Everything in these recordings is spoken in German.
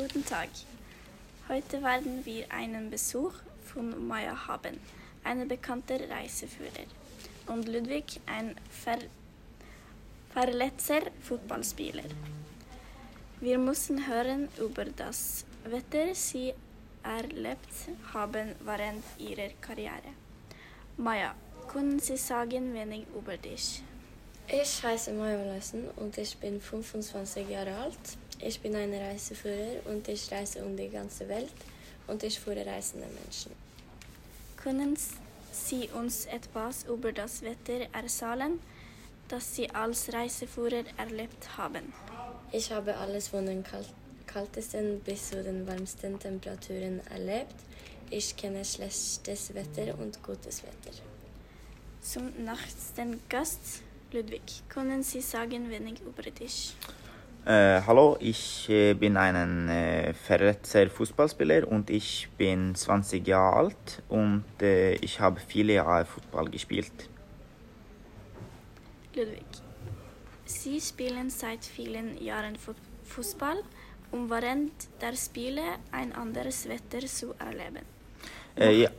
Guten Tag. Heute werden wir einen Besuch von Maya haben, einer bekannten Reiseführer, und Ludwig, ein Ver verletzter Fußballspieler. Wir müssen hören über das Wetter sie erlebt haben während ihrer Karriere. Maya, können Sie sagen wenig über dich? Ich heiße Maja Olaisen und ich bin 25 Jahre alt. Ich bin ein Reiseführer und ich reise um die ganze Welt und ich führe reisende Menschen. Können Sie uns etwas über das Wetter erzählen, das Sie als Reiseführer erlebt haben? Ich habe alles von den kal kaltesten bis zu den warmsten Temperaturen erlebt. Ich kenne schlechtes Wetter und gutes Wetter. Zum nächsten Gast, Ludwig, können Sie sagen wenig über dich? Äh, hallo, ich äh, bin ein äh, verletzter Fußballspieler und ich bin 20 Jahre alt und äh, ich habe viele Jahre Fußball gespielt. Ludwig, Sie spielen seit vielen Jahren Fu- Fußball, um während der Spiele ein anderes Wetter zu erleben. Äh, ja,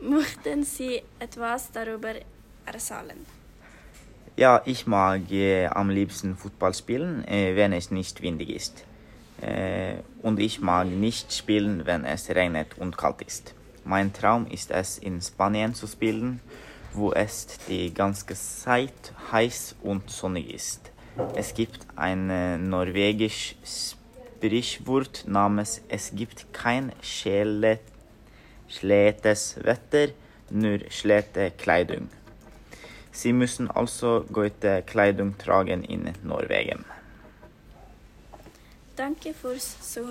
Möchten Sie etwas darüber erzählen? Ja, ich mag äh, am liebsten Fußball spielen, äh, wenn es nicht windig ist. Äh, und ich mag nicht spielen, wenn es regnet und kalt ist. Mein Traum ist es, in Spanien zu spielen, wo es die ganze Zeit heiß und sonnig ist. Es gibt ein äh, norwegisches Sprichwort namens Es gibt kein schletes Wetter, nur schlechte Kleidung. Simussen altså går til Kleidung Tragen in Norwegen. Danke for så.